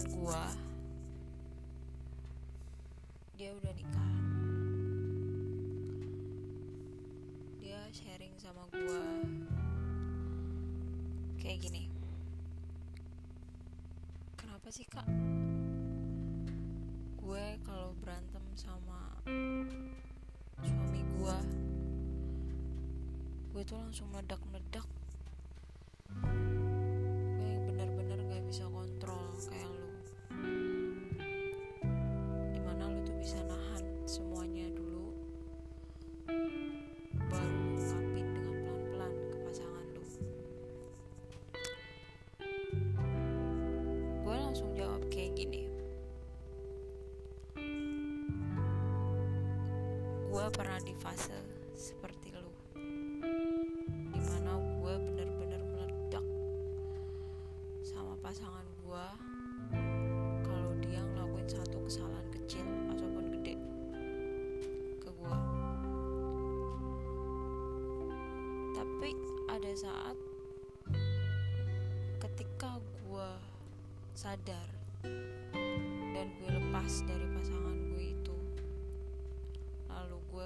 teman gua. Dia udah nikah. Dia sharing sama gua. Kayak gini. Kenapa sih kak? Gue kalau berantem sama suami gue gue tuh langsung meledak-meledak pernah di fase seperti lu. Di mana gue bener-bener meledak sama pasangan gue kalau dia ngelakuin satu kesalahan kecil ataupun gede ke gue tapi ada saat ketika gue sadar dan gue lepas dari pasangan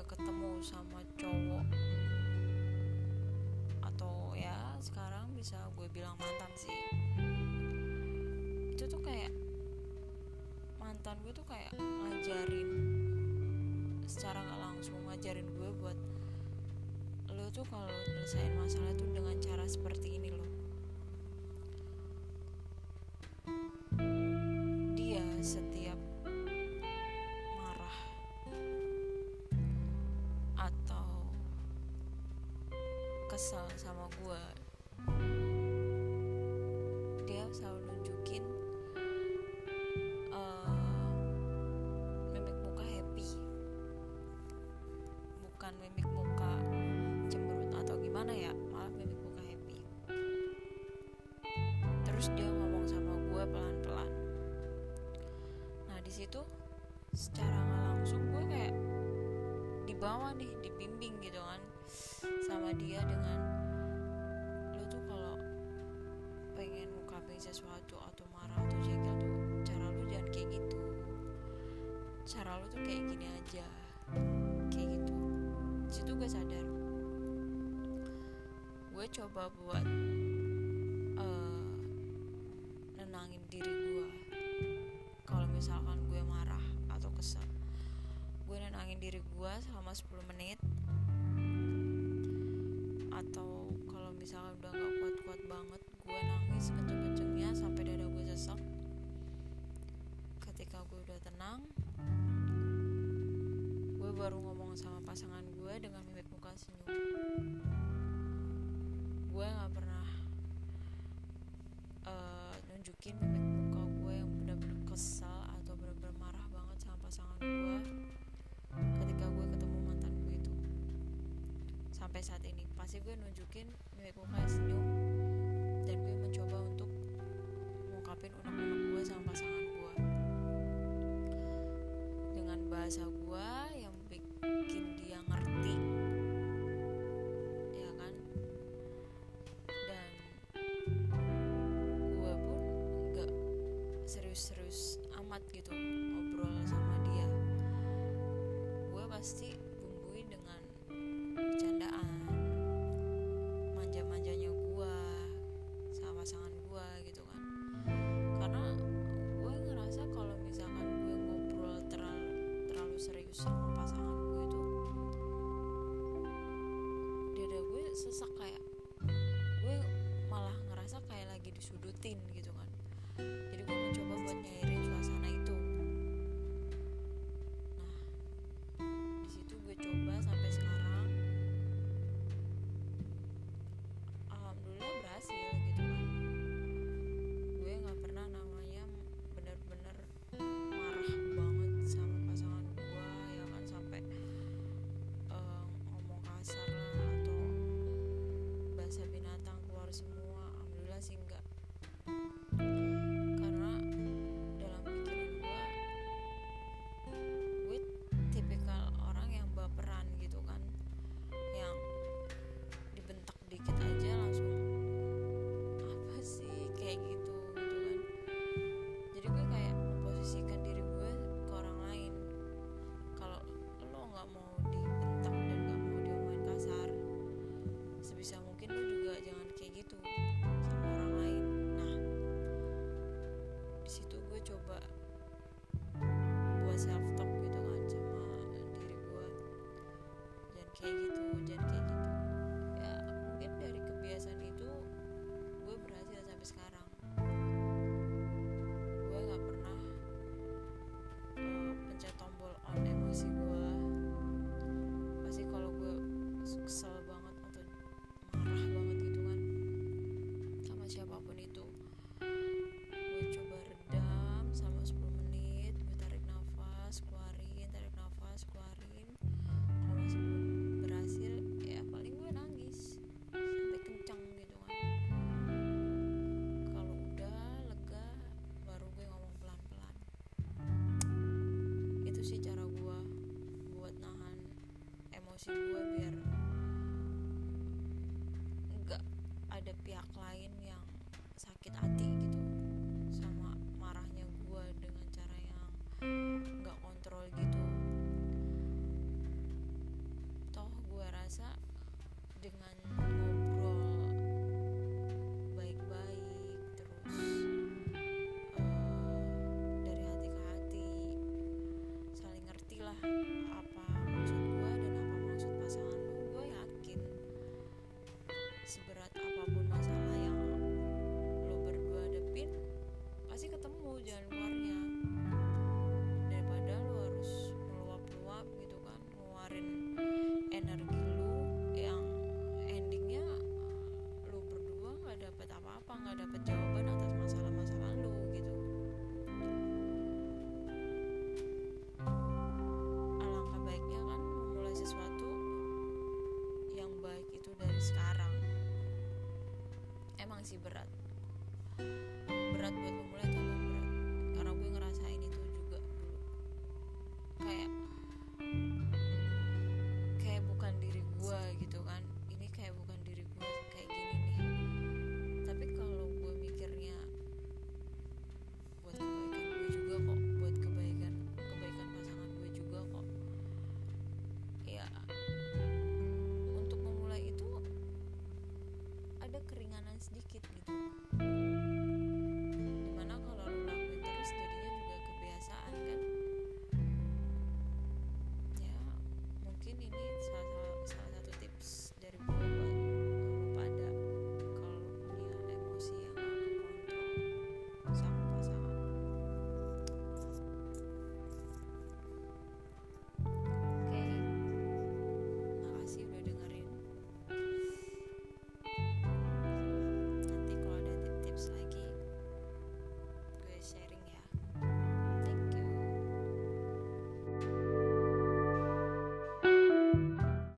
ketemu sama cowok atau ya sekarang bisa gue bilang mantan sih. Itu tuh kayak mantan gue tuh kayak ngajarin secara nggak langsung ngajarin gue buat lo tuh kalau nyelesain masalah tuh dengan cara seperti ini loh kesal sama gue dia selalu nunjukin eh, mimik muka happy. Bukan mimik muka cemberut atau gimana ya malah mimik muka happy. Terus dia ngomong sama gue pelan-pelan. Nah di situ secara nggak langsung gue kayak dibawa nih dibimbing gitu kan dia dengan lu tuh kalau pengen ngungkapin sesuatu atau marah atau jengkel tuh cara lu jangan kayak gitu. Cara lu tuh kayak gini aja. Kayak gitu. Situ gue sadar. Gue coba buat eh, nenangin diri gue kalau misalkan gue marah atau kesel gue nenangin diri gue selama 10 menit atau kalau misalkan udah gak kuat-kuat banget gue nangis kenceng-kencengnya sampai dada gue sesak. Ketika gue udah tenang gue baru ngomong sama pasangan gue dengan mimik muka senyum. Gue gak pernah eh, nunjukin mimik sampai saat ini. Pasti gue nunjukin mimik muka yang senyum. Dan gue mencoba untuk ngungkapin unek-unek gue sama pasangan gue. Dengan bahasa gue yang bikin dia ngerti. Ya kan? Dan gue pun nggak serius-serius amat gitu ngobrol sama dia. Gue pasti news. Emosi gue biar nggak ada pihak lain ketemu jalan keluarnya. Daripada lo harus meluap-luap gitu kan ngeluarin energi lu yang endingnya lu berdua nggak dapet apa-apa nggak dapet jawaban atas masalah-masalah lu gitu. Alangkah baiknya kan memulai sesuatu yang baik itu dari sekarang. Emang sih berat. Berat buat memulai sedikit gitu.